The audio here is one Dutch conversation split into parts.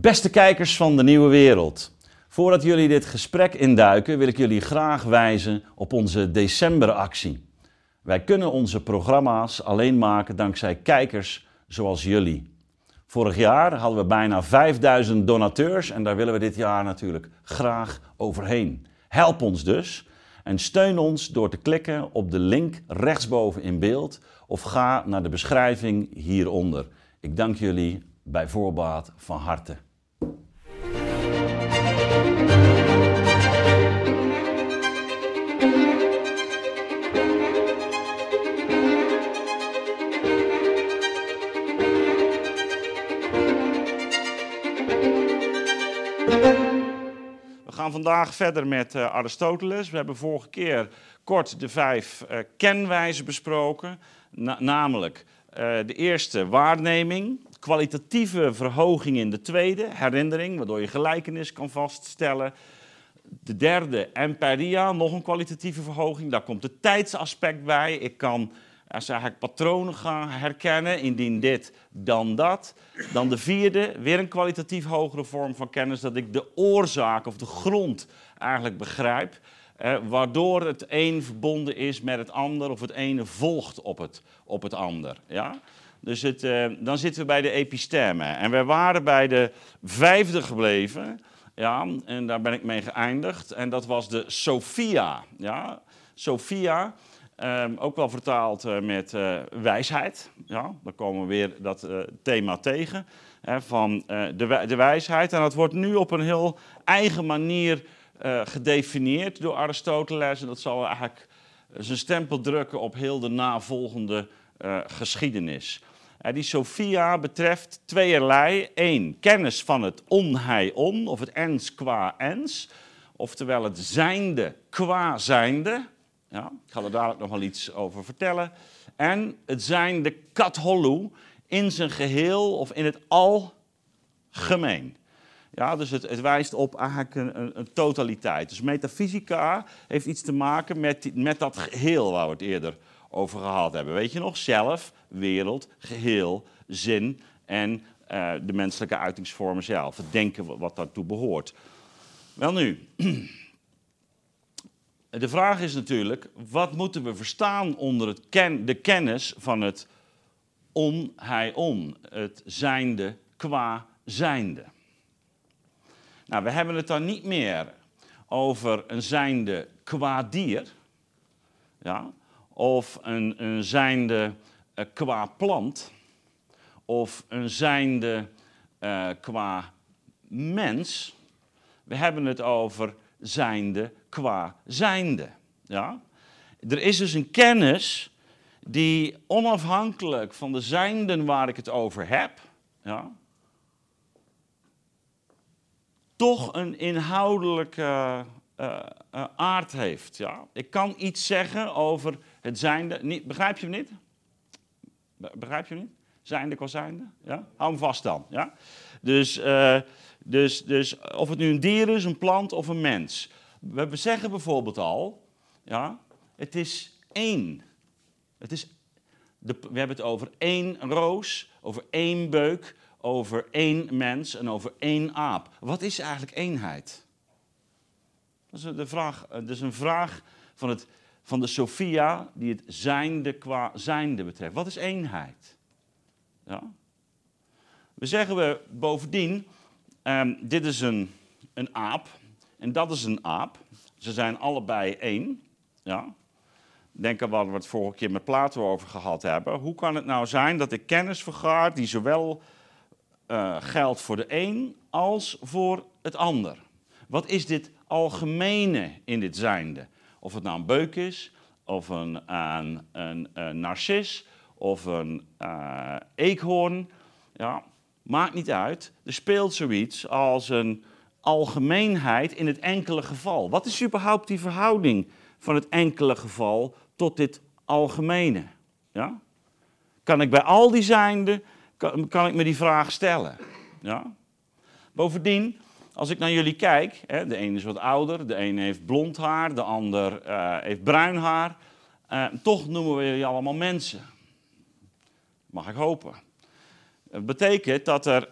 Beste kijkers van de nieuwe wereld. Voordat jullie dit gesprek induiken, wil ik jullie graag wijzen op onze decemberactie. Wij kunnen onze programma's alleen maken dankzij kijkers zoals jullie. Vorig jaar hadden we bijna 5000 donateurs en daar willen we dit jaar natuurlijk graag overheen. Help ons dus en steun ons door te klikken op de link rechtsboven in beeld of ga naar de beschrijving hieronder. Ik dank jullie bij voorbaat van harte. Vandaag verder met uh, Aristoteles. We hebben vorige keer kort de vijf uh, kenwijzen besproken. Na namelijk uh, de eerste waarneming, kwalitatieve verhoging in de tweede, herinnering, waardoor je gelijkenis kan vaststellen. De derde, empiria, nog een kwalitatieve verhoging. Daar komt het tijdsaspect bij. Ik kan als eigenlijk patronen gaan herkennen, indien dit, dan dat. Dan de vierde, weer een kwalitatief hogere vorm van kennis, dat ik de oorzaak of de grond eigenlijk begrijp. Eh, waardoor het een verbonden is met het ander of het ene volgt op het, op het ander. Ja? Dus het, eh, dan zitten we bij de episteme. En we waren bij de vijfde gebleven. Ja, en daar ben ik mee geëindigd. En dat was de Sophia. Ja? Sophia, um, ook wel vertaald uh, met uh, wijsheid. Ja, dan komen we weer dat uh, thema tegen. Hè, van de, de, wijsheid. En dat wordt nu op een heel eigen manier gedefinieerd door Aristoteles. En dat zal eigenlijk zijn stempel drukken op heel de navolgende geschiedenis. die Sophia betreft tweeërlei. Eén, kennis van het on-hij-on, of het ens qua ens. Oftewel het zijnde qua zijnde. Ja, ik ga er dadelijk nog wel iets over vertellen. En het zijn de katholu in zijn geheel of in het algemeen. Ja, dus het, het wijst op eigenlijk een, een, totaliteit. Dus metafysica heeft iets te maken met, met dat geheel waar we het eerder over gehad hebben. Weet je nog? Zelf, wereld, geheel, zin en uh, de menselijke uitingsvormen zelf. Het denken wat daartoe behoort. Wel nu, de vraag is natuurlijk, wat moeten we verstaan onder het ken, de kennis van het on-hij-on, het zijnde qua zijnde? Nou, we hebben het dan niet meer over een zijnde qua dier, ja, of een, een zijnde uh, qua plant, of een zijnde uh, qua mens. We hebben het over zijnde qua zijnde. Ja? Er is dus een kennis die onafhankelijk van de zijnden waar ik het over heb, ja, toch een inhoudelijke uh, uh, aard heeft. Ja. Ik kan iets zeggen over het zijnde. Niet, begrijp je hem niet? Begrijp je niet? Zijnde qua zijnde? Ja? Hou hem vast dan. Ja? Dus, uh, dus, dus of het nu een dier is, een plant of een mens. We zeggen bijvoorbeeld al, ja, het is één. Het is, de, we hebben het over één roos, over één beuk, over één mens en over één aap. Wat is eigenlijk eenheid? Dat is, de vraag, dat is een vraag van, het, van de Sophia die het zijnde qua zijnde betreft. Wat is eenheid? We zeggen we bovendien, um, dit is een, een aap, en dat is een aap. Ze zijn allebei één. Ja. Denk aan wat we het vorige keer met Plato over gehad hebben. Hoe kan het nou zijn dat ik kennis vergaar die zowel uh, geldt voor de een als voor het ander? Wat is dit algemene in dit zijnde? Of het nou een beuk is, of een, een, een, narcis, of een uh, eekhoorn. Ja, maakt niet uit. Er speelt zoiets als een algemeenheid in het enkele geval. Wat is überhaupt die verhouding van het enkele geval tot dit algemene? Ja? Kan ik bij al die zijnde, kan, ik me die vraag stellen? Ja? Bovendien, als ik naar jullie kijk, hè, de ene is wat ouder, de ene heeft blond haar, de ander uh, heeft bruin haar. Uh, toch noemen we jullie allemaal mensen. Mag ik hopen. Betekent dat er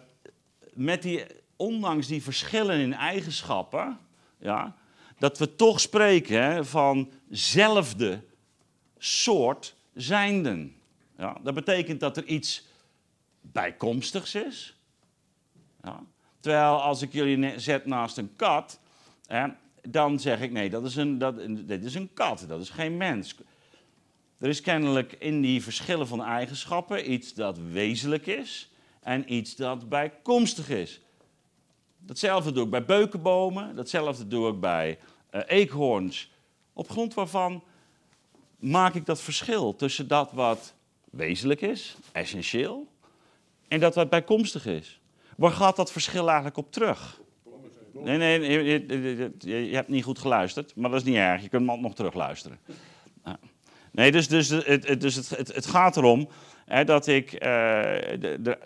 met die ondanks die verschillen in eigenschappen, ja, dat we toch spreken hè, van soort zijnden. Ja, dat betekent dat er iets bijkomstigs is. Ja. Terwijl als ik jullie zet naast een kat, hè, dan zeg ik nee, dat is een, dat, dit is een kat, dat is geen mens. Er is kennelijk in die verschillen van eigenschappen iets dat wezenlijk is en iets dat bijkomstig is. Datzelfde doe ik bij beukenbomen, datzelfde doe ik bij uh, eekhoorns. Op grond waarvan maak ik dat verschil tussen dat wat wezenlijk is, essentieel, en dat wat bijkomstig is. Waar gaat dat verschil eigenlijk op terug? Nee, nee, je, hebt niet goed geluisterd, maar dat is niet erg. Je kunt nog terugluisteren. Nee, dus, dus, het, dus het, het, het gaat erom hè, dat ik uh, de,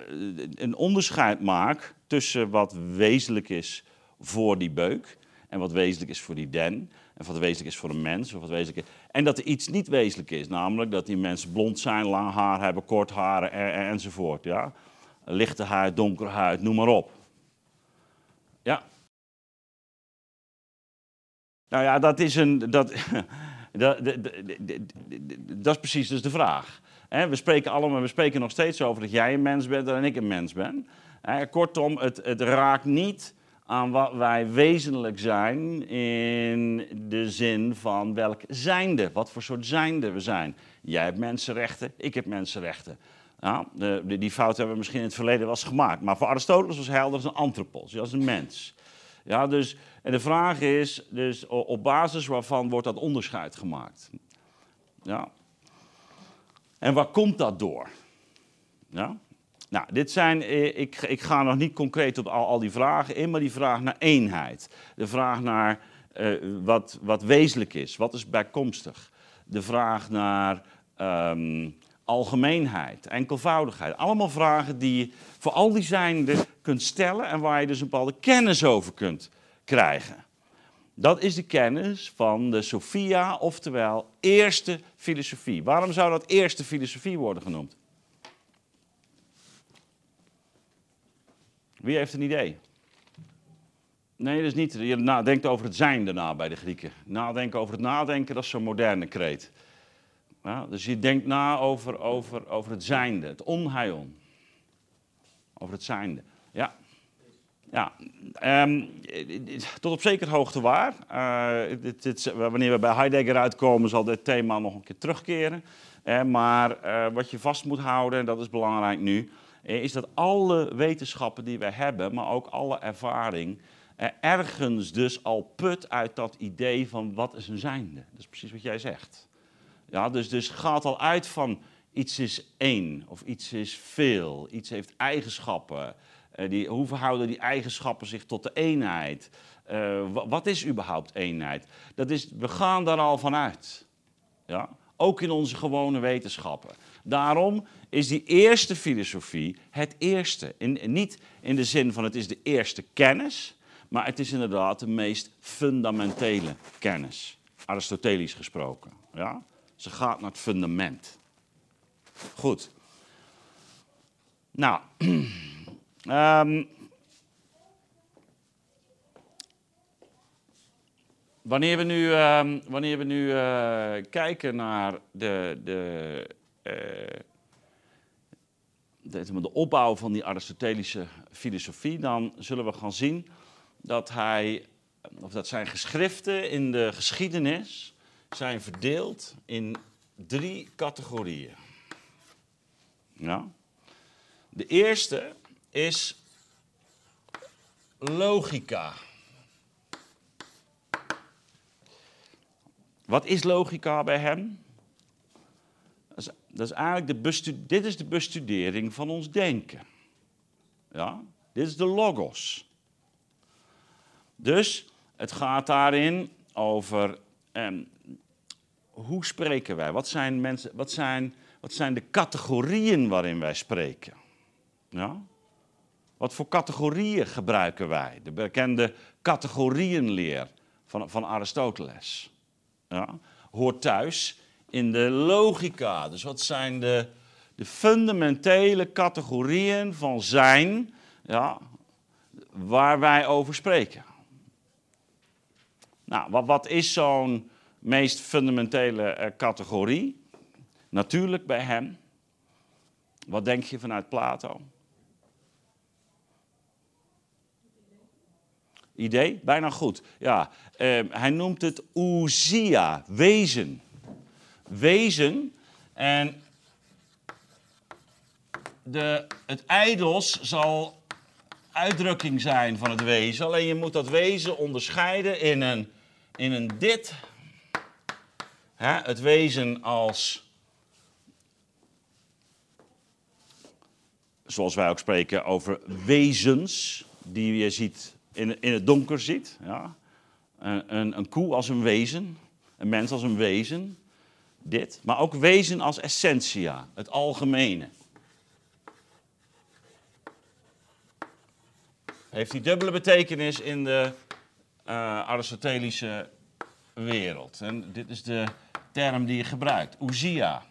een onderscheid maak tussen wat wezenlijk is voor die beuk en wat wezenlijk is voor die den. En wat wezenlijk is voor een mens. Of wat wezenlijk is. En dat er iets niet wezenlijk is. Namelijk dat die mensen blond zijn, lang haar hebben, kort haar en, enzovoort. Ja? Lichte huid, donkere huid, noem maar op. Ja. Nou ja, dat is een. Dat, dat, dat, is precies dus de vraag. We spreken allemaal, we spreken nog steeds over dat jij een mens bent en ik een mens ben. Kortom, het, het raakt niet aan wat wij wezenlijk zijn in de zin van welk zijnde, wat voor soort zijnde we zijn. Jij hebt mensenrechten, ik heb mensenrechten. Die fout hebben we misschien in het verleden wel eens gemaakt. Maar voor Aristoteles was hij als een antropos, als een mens. Ja, dus, en de vraag is, dus op basis waarvan wordt dat onderscheid gemaakt? Ja. En waar komt dat door? Ja? Nou, dit zijn, eh, ik, ik ga nog niet concreet op al, al die vragen in, maar die vraag naar eenheid. De vraag naar uh, wat, wat wezenlijk is, wat is bijkomstig. De vraag naar um, algemeenheid, enkelvoudigheid. Allemaal vragen die je voor al die zijnde kunt stellen en waar je dus een bepaalde kennis over kunt krijgen. Dat is de kennis van de Sophia, oftewel eerste filosofie. Waarom zou dat eerste filosofie worden genoemd? Wie heeft een idee? Nee, dat is niet. Je nadenkt over het zijn daarna bij de Grieken. Nadenken over het nadenken, dat is zo'n moderne kreet. Ja, dus je denkt na over, over, over het zijnde, het onheion. Over het zijnde. Ja. Ja, um, tot op zekere hoogte waar. Uh, dit, wanneer we bij Heidegger uitkomen, zal dit thema nog een keer terugkeren. Uh, maar uh, wat je vast moet houden, en dat is belangrijk nu, eh, is dat alle wetenschappen die we hebben, maar ook alle ervaring, ergens dus al put uit dat idee van wat is een zijnde. Dat is precies wat jij zegt. Ja, dus, dus gaat al uit van iets is één of iets is veel, iets heeft eigenschappen. Uh, die, hoe verhouden die eigenschappen zich tot de eenheid? Uh, wat is überhaupt eenheid? Dat is, we gaan daar al vanuit. Ja? Ook in onze gewone wetenschappen. Daarom is die eerste filosofie het eerste. Niet in de zin van het is de eerste kennis, maar het is inderdaad de meest fundamentele kennis. Aristotelisch gesproken. Ja? Ze gaat naar het fundament. Goed. Nou, um, wanneer we nu, uh, wanneer we nu uh, kijken naar de, de uh, de, de opbouw van die Aristotelische filosofie, dan zullen we gaan zien dat hij, of dat zijn geschriften in de geschiedenis zijn verdeeld in drie categorieën. Ja. De eerste is logica. Wat is logica bij hem? dat is eigenlijk de dit is de bestudering van ons denken. Ja? Dit is de logos. Dus het gaat daarin over eh, hoe spreken wij? Wat zijn, mensen, wat, zijn, wat zijn de categorieën waarin wij spreken? Ja? Wat voor categorieën gebruiken wij? De bekende categorieënleer van, van Aristoteles. Ja? Hoort thuis in de logica. Dus wat zijn de, de fundamentele categorieën van zijn? Ja, waar wij over spreken. Nou, wat, wat is zo'n meest fundamentele eh, categorie? Natuurlijk bij hem. Wat denk je vanuit Plato? Idee? Bijna goed. Ja, eh, hij noemt het ousia, wezen. Wezen. En de, het eidos zal uitdrukking zijn van het wezen. Alleen je moet dat wezen onderscheiden in een, in een dit. Hè, het wezen als. Zoals wij ook spreken over wezens, die je ziet in, in het donker ziet. Ja. Een, een, een koe als een wezen, een mens als een wezen. Dit. Maar ook wezen als essentia, het algemene. heeft die dubbele betekenis in de uh, Aristotelische wereld. En dit is de term die je gebruikt, ousia.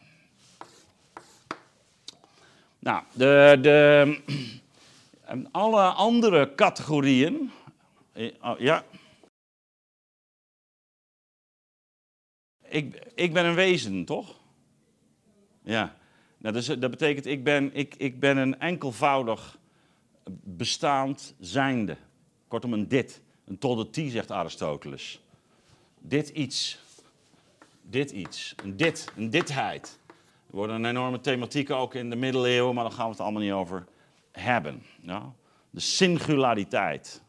Nou, de, de, alle andere categorieën. Eh, oh, ja. Ik, ik ben een wezen, toch? Ja. Nou, dus, dat betekent, ik ben, ik, ik ben een enkelvoudig bestaand zijnde. Kortom, een dit. Een tot de zegt Aristoteles. Dit iets. Dit iets. Een dit. Een ditheid. Er worden een enorme thematieken ook in de middeleeuwen, maar daar gaan we het allemaal niet over hebben. Ja? De singulariteit.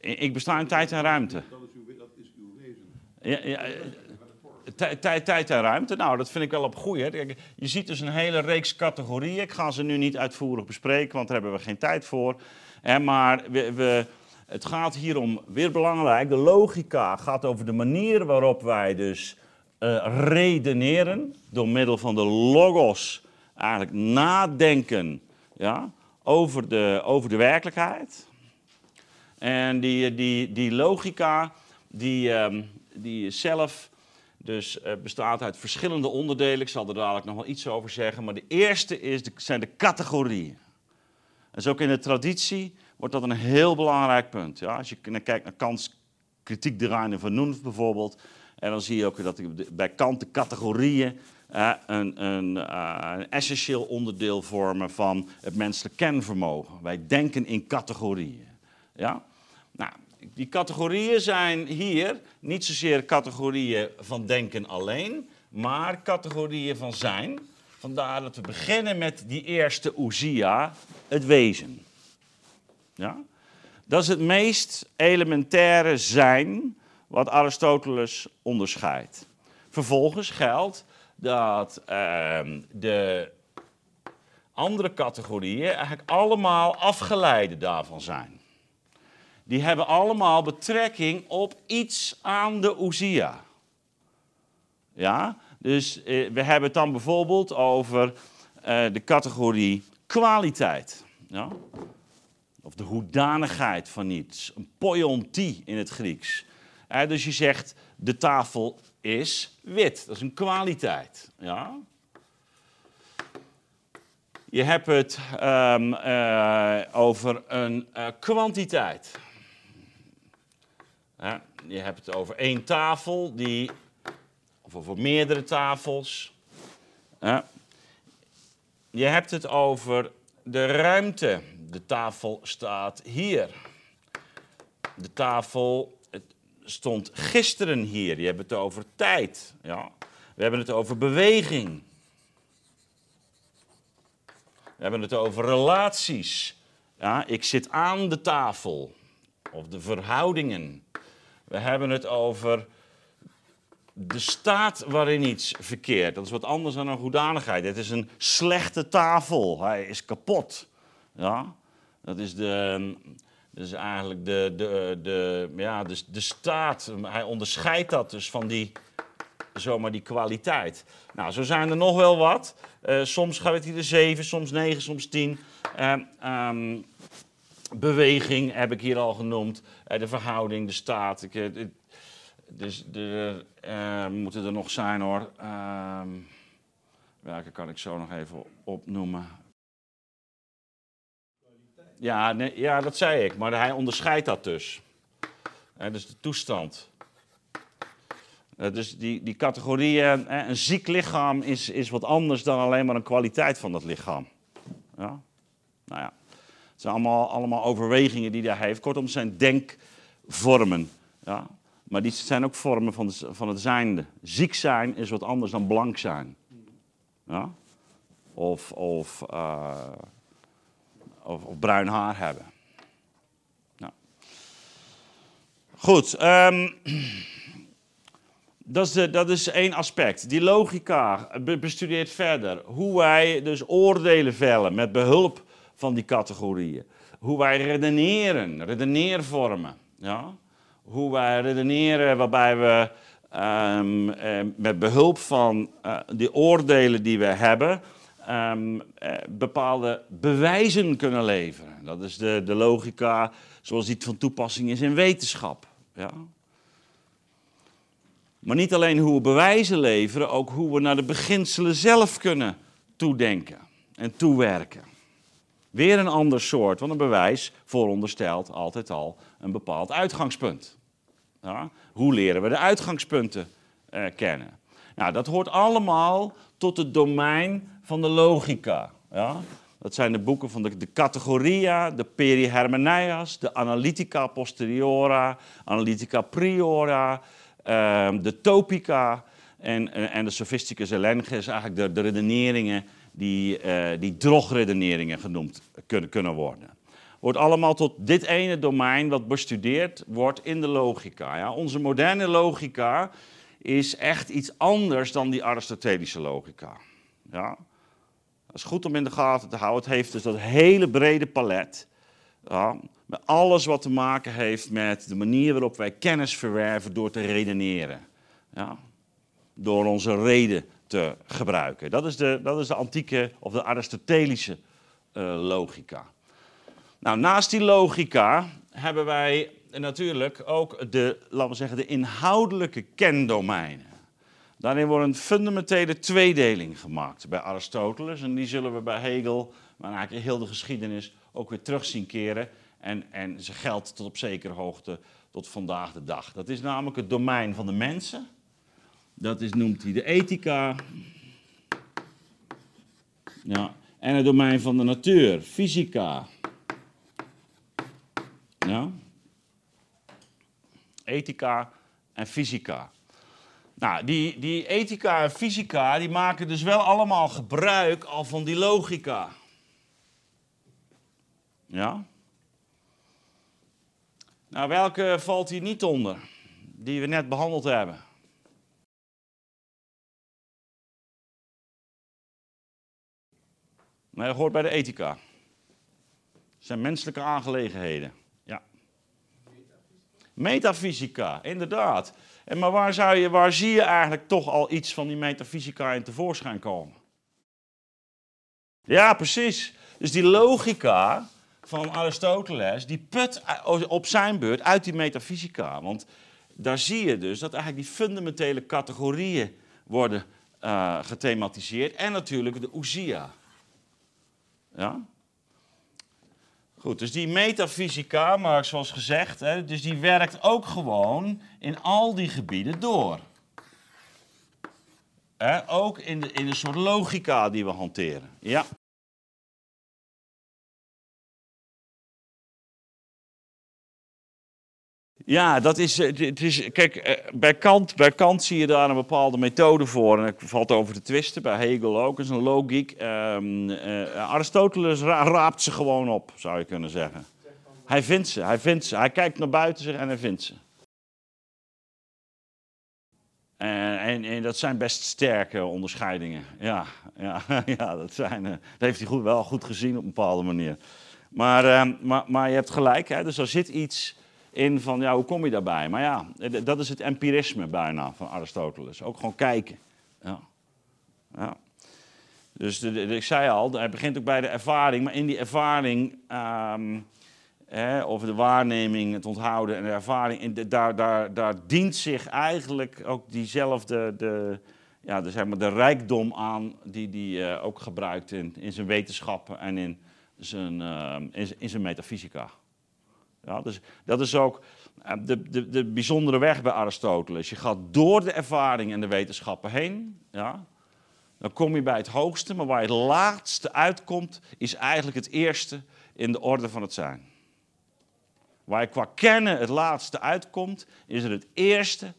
Ik besta in tijd en ruimte. Dat is uw, dat is uw wezen. Ja, ja, Tijd, tijd en ruimte, nou dat vind ik wel op goeie. Je ziet dus een hele reeks categorieën. Ik ga ze nu niet uitvoerig bespreken, want daar hebben we geen tijd voor. Maar we, we, het gaat hier om, weer belangrijk, de logica gaat over de manier waarop wij dus uh, redeneren. Door middel van de logos eigenlijk nadenken ja, over, de, over de werkelijkheid. En die, die, die logica, die, um, die zelf dus uh, bestaat uit verschillende onderdelen. Ik zal er dadelijk nog wel iets over zeggen. Maar de eerste is de, zijn de categorieën. En zo ook in de traditie wordt dat een heel belangrijk punt. Ja, als je kijkt naar Kants kritiek de van Noen bijvoorbeeld. En dan zie je ook dat bij Kant de categorieën een, een, uh, een, essentieel onderdeel vormen van het menselijk kenvermogen. Wij denken in categorieën. Ja? Nou, die categorieën zijn hier niet zozeer categorieën van denken alleen, maar categorieën van zijn. Vandaar dat we beginnen met die eerste ousia, het wezen. Ja? Dat is het meest elementaire zijn wat Aristoteles onderscheidt. Vervolgens geldt dat uh, de andere categorieën eigenlijk allemaal afgeleide daarvan zijn die hebben allemaal betrekking op iets aan de Uzia. Ja, dus eh, we hebben het dan bijvoorbeeld over eh, de categorie kwaliteit. Ja? Of de hoedanigheid van iets. Een poionti in het Grieks. Eh, dus je zegt, de tafel is wit. Dat is een kwaliteit. Ja? Je hebt het um, uh, over een uh, kwantiteit je hebt het over één tafel, die, of over meerdere tafels. je hebt het over de ruimte. De tafel staat hier. De tafel stond gisteren hier. Je hebt het over tijd. Ja. We hebben het over beweging. We hebben het over relaties. Ja, ik zit aan de tafel. Of de verhoudingen. We hebben het over de staat waarin iets verkeert. Dat is wat anders dan een hoedanigheid. Het is een slechte tafel. Hij is kapot. Ja? Dat is, de, dat is eigenlijk de, de, de, ja, de, de staat. Hij onderscheidt dat dus van die, zomaar die kwaliteit. Nou, zo zijn er nog wel wat. Uh, soms gaat hier de 7, soms 9, soms 10. Uh, um, beweging heb ik hier al genoemd. Eh, de verhouding, de staat. Eh, dus de, uh, moeten er nog zijn hoor. Uh, welke kan ik zo nog even opnoemen? Ja, nee, ja, dat zei ik, maar hij onderscheidt dat dus. Dus de toestand. Eh, dus die, die categorieën, een ziek lichaam is, is wat anders dan alleen maar een kwaliteit van dat lichaam. Ja? Nou ja, het zijn allemaal, allemaal overwegingen die hij heeft. Kortom, zijn denkvormen. Ja? Maar die zijn ook vormen van, van het zijnde. Ziek zijn is wat anders dan blank zijn. Ja? Of, of, uh, of, of, bruin haar hebben. Nou. Goed. Um, dat, is dat is één aspect. Die logica bestudeert verder. Hoe wij dus oordelen vellen met behulp van die categorieën. Hoe wij redeneren, redeneervormen. Ja? Hoe wij redeneren waarbij we um, eh, met behulp van uh, die oordelen die we hebben... Um, uh, bepaalde bewijzen kunnen leveren. Dat is de, de logica zoals die van toepassing is in wetenschap. Ja? Maar niet alleen hoe we bewijzen leveren, ook hoe we naar de beginselen zelf kunnen toedenken en toewerken. Weer een ander soort, want een bewijs vooronderstelt altijd al een bepaald uitgangspunt. Ja? Hoe leren we de uitgangspunten eh, kennen? Nou, dat hoort allemaal tot het domein van de logica. Ja? Dat zijn de boeken van de, de categoria, de perihermeneias, de analytica posteriora, analytica priora, uh, de topica en, en de sophisticus elenches, eigenlijk de, de redeneringen die, uh, die drogredeneringen genoemd kunnen, kunnen worden. Wordt allemaal tot dit ene domein wat bestudeerd wordt in de logica. Ja? Onze moderne logica is echt iets anders dan die Aristotelische logica. Ja? Dat is goed om in de gaten te houden. Het heeft dus dat hele brede palet. Ja, met alles wat te maken heeft met de manier waarop wij kennis verwerven door te redeneren. Ja? Door onze reden te gebruiken. Dat is de, dat is de antieke of de Aristotelische uh, logica. Nou, naast die logica hebben wij natuurlijk ook de, laten we zeggen, de inhoudelijke kendomeinen. Daarin wordt een fundamentele tweedeling gemaakt bij Aristoteles. En die zullen we bij Hegel, maar eigenlijk heel de geschiedenis, ook weer terug zien keren. En, en ze geldt tot op zekere hoogte tot vandaag de dag. Dat is namelijk het domein van de mensen. Dat is, noemt hij de ethica. Ja. En het domein van de natuur, fysica. Ja. Ethica en fysica. Nou, die, die ethica en fysica die maken dus wel allemaal gebruik al van die logica. Ja? Nou, welke valt hier niet onder, die we net behandeld hebben? Dat hoort bij de ethica. Dat zijn menselijke aangelegenheden. Metafysica, inderdaad. En maar waar, zou je, waar zie je eigenlijk toch al iets van die metafysica in tevoorschijn komen? Ja, precies. Dus die logica, van Aristoteles, die put op zijn beurt uit die metafysica. Want daar zie je dus dat eigenlijk die fundamentele categorieën worden uh, gethematiseerd. En natuurlijk de ousia. Ja? Goed, dus die metafysica, maar zoals gezegd, hè, dus die werkt ook gewoon in al die gebieden door. Ook in de, in de soort logica die we hanteren. Ja. Ja, dat is, eh, het is kijk, eh, bij Kant, bij Kant zie je daar een bepaalde methode voor. En het valt over te twisten, bij Hegel ook, is een logiek. Um, uh, Aristoteles raapt ze gewoon op, zou je kunnen zeggen. Hij vindt ze, hij vindt ze. Hij kijkt naar buiten zich en hij vindt ze. En, en, dat zijn best sterke onderscheidingen. Ja, ja, ja dat, zijn, dat heeft hij goed, wel goed gezien op een bepaalde manier. Maar, uh, maar, maar je hebt gelijk, hè? dus er zit iets in van, ja, hoe kom je daarbij? Maar ja, dat is het empirisme bijna van Aristoteles. Ook gewoon kijken. Ja. ja. Dus ik zei al, hij begint ook bij de ervaring, maar in die ervaring, um, hè, of de waarneming, het onthouden en de ervaring, daar, daar, daar dient zich eigenlijk ook diezelfde, de, ja, de, zeg maar, de rijkdom aan die hij uh, ook gebruikt in, in zijn wetenschappen en in zijn, in, in zijn metafysica. Ja, dus dat is ook eh, de, de, de bijzondere weg bij Aristoteles. Je gaat door de ervaring en de wetenschappen heen. Ja, dan kom je bij het hoogste, maar waar je het laatste uitkomt, is eigenlijk het eerste in de orde van het zijn. Waar je qua kennen het laatste uitkomt, is er het eerste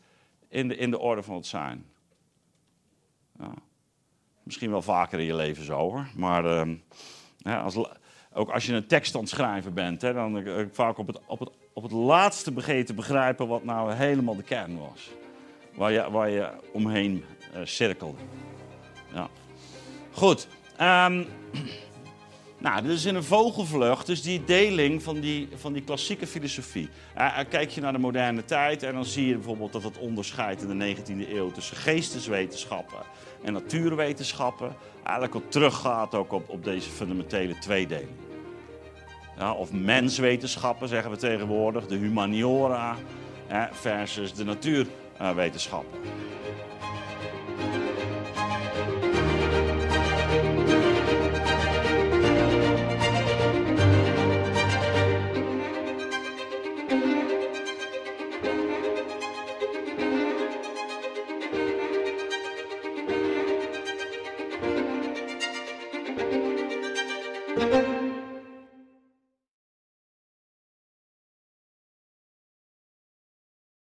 in de, in de orde van het zijn. Ja. Misschien wel vaker in je leven zo hoor. Maar ja, als, ook als je een tekst aan het schrijven bent, hè, dan uh, vaak op het, op, het, op het laatste begin te begrijpen wat nou helemaal de kern was. Waar je, waar je omheen uh, cirkelde. Ja. Goed. Um, nou, dit is in een vogelvlucht, dus die deling van die, van die klassieke filosofie. Uh, kijk je naar de moderne tijd en dan zie je bijvoorbeeld dat het onderscheid in de 19e eeuw tussen geesteswetenschappen en natuurwetenschappen eigenlijk al teruggaat ook op, op deze fundamentele tweedeling. Ja, of menswetenschappen zeggen we tegenwoordig, de humaniora versus de natuurwetenschappen.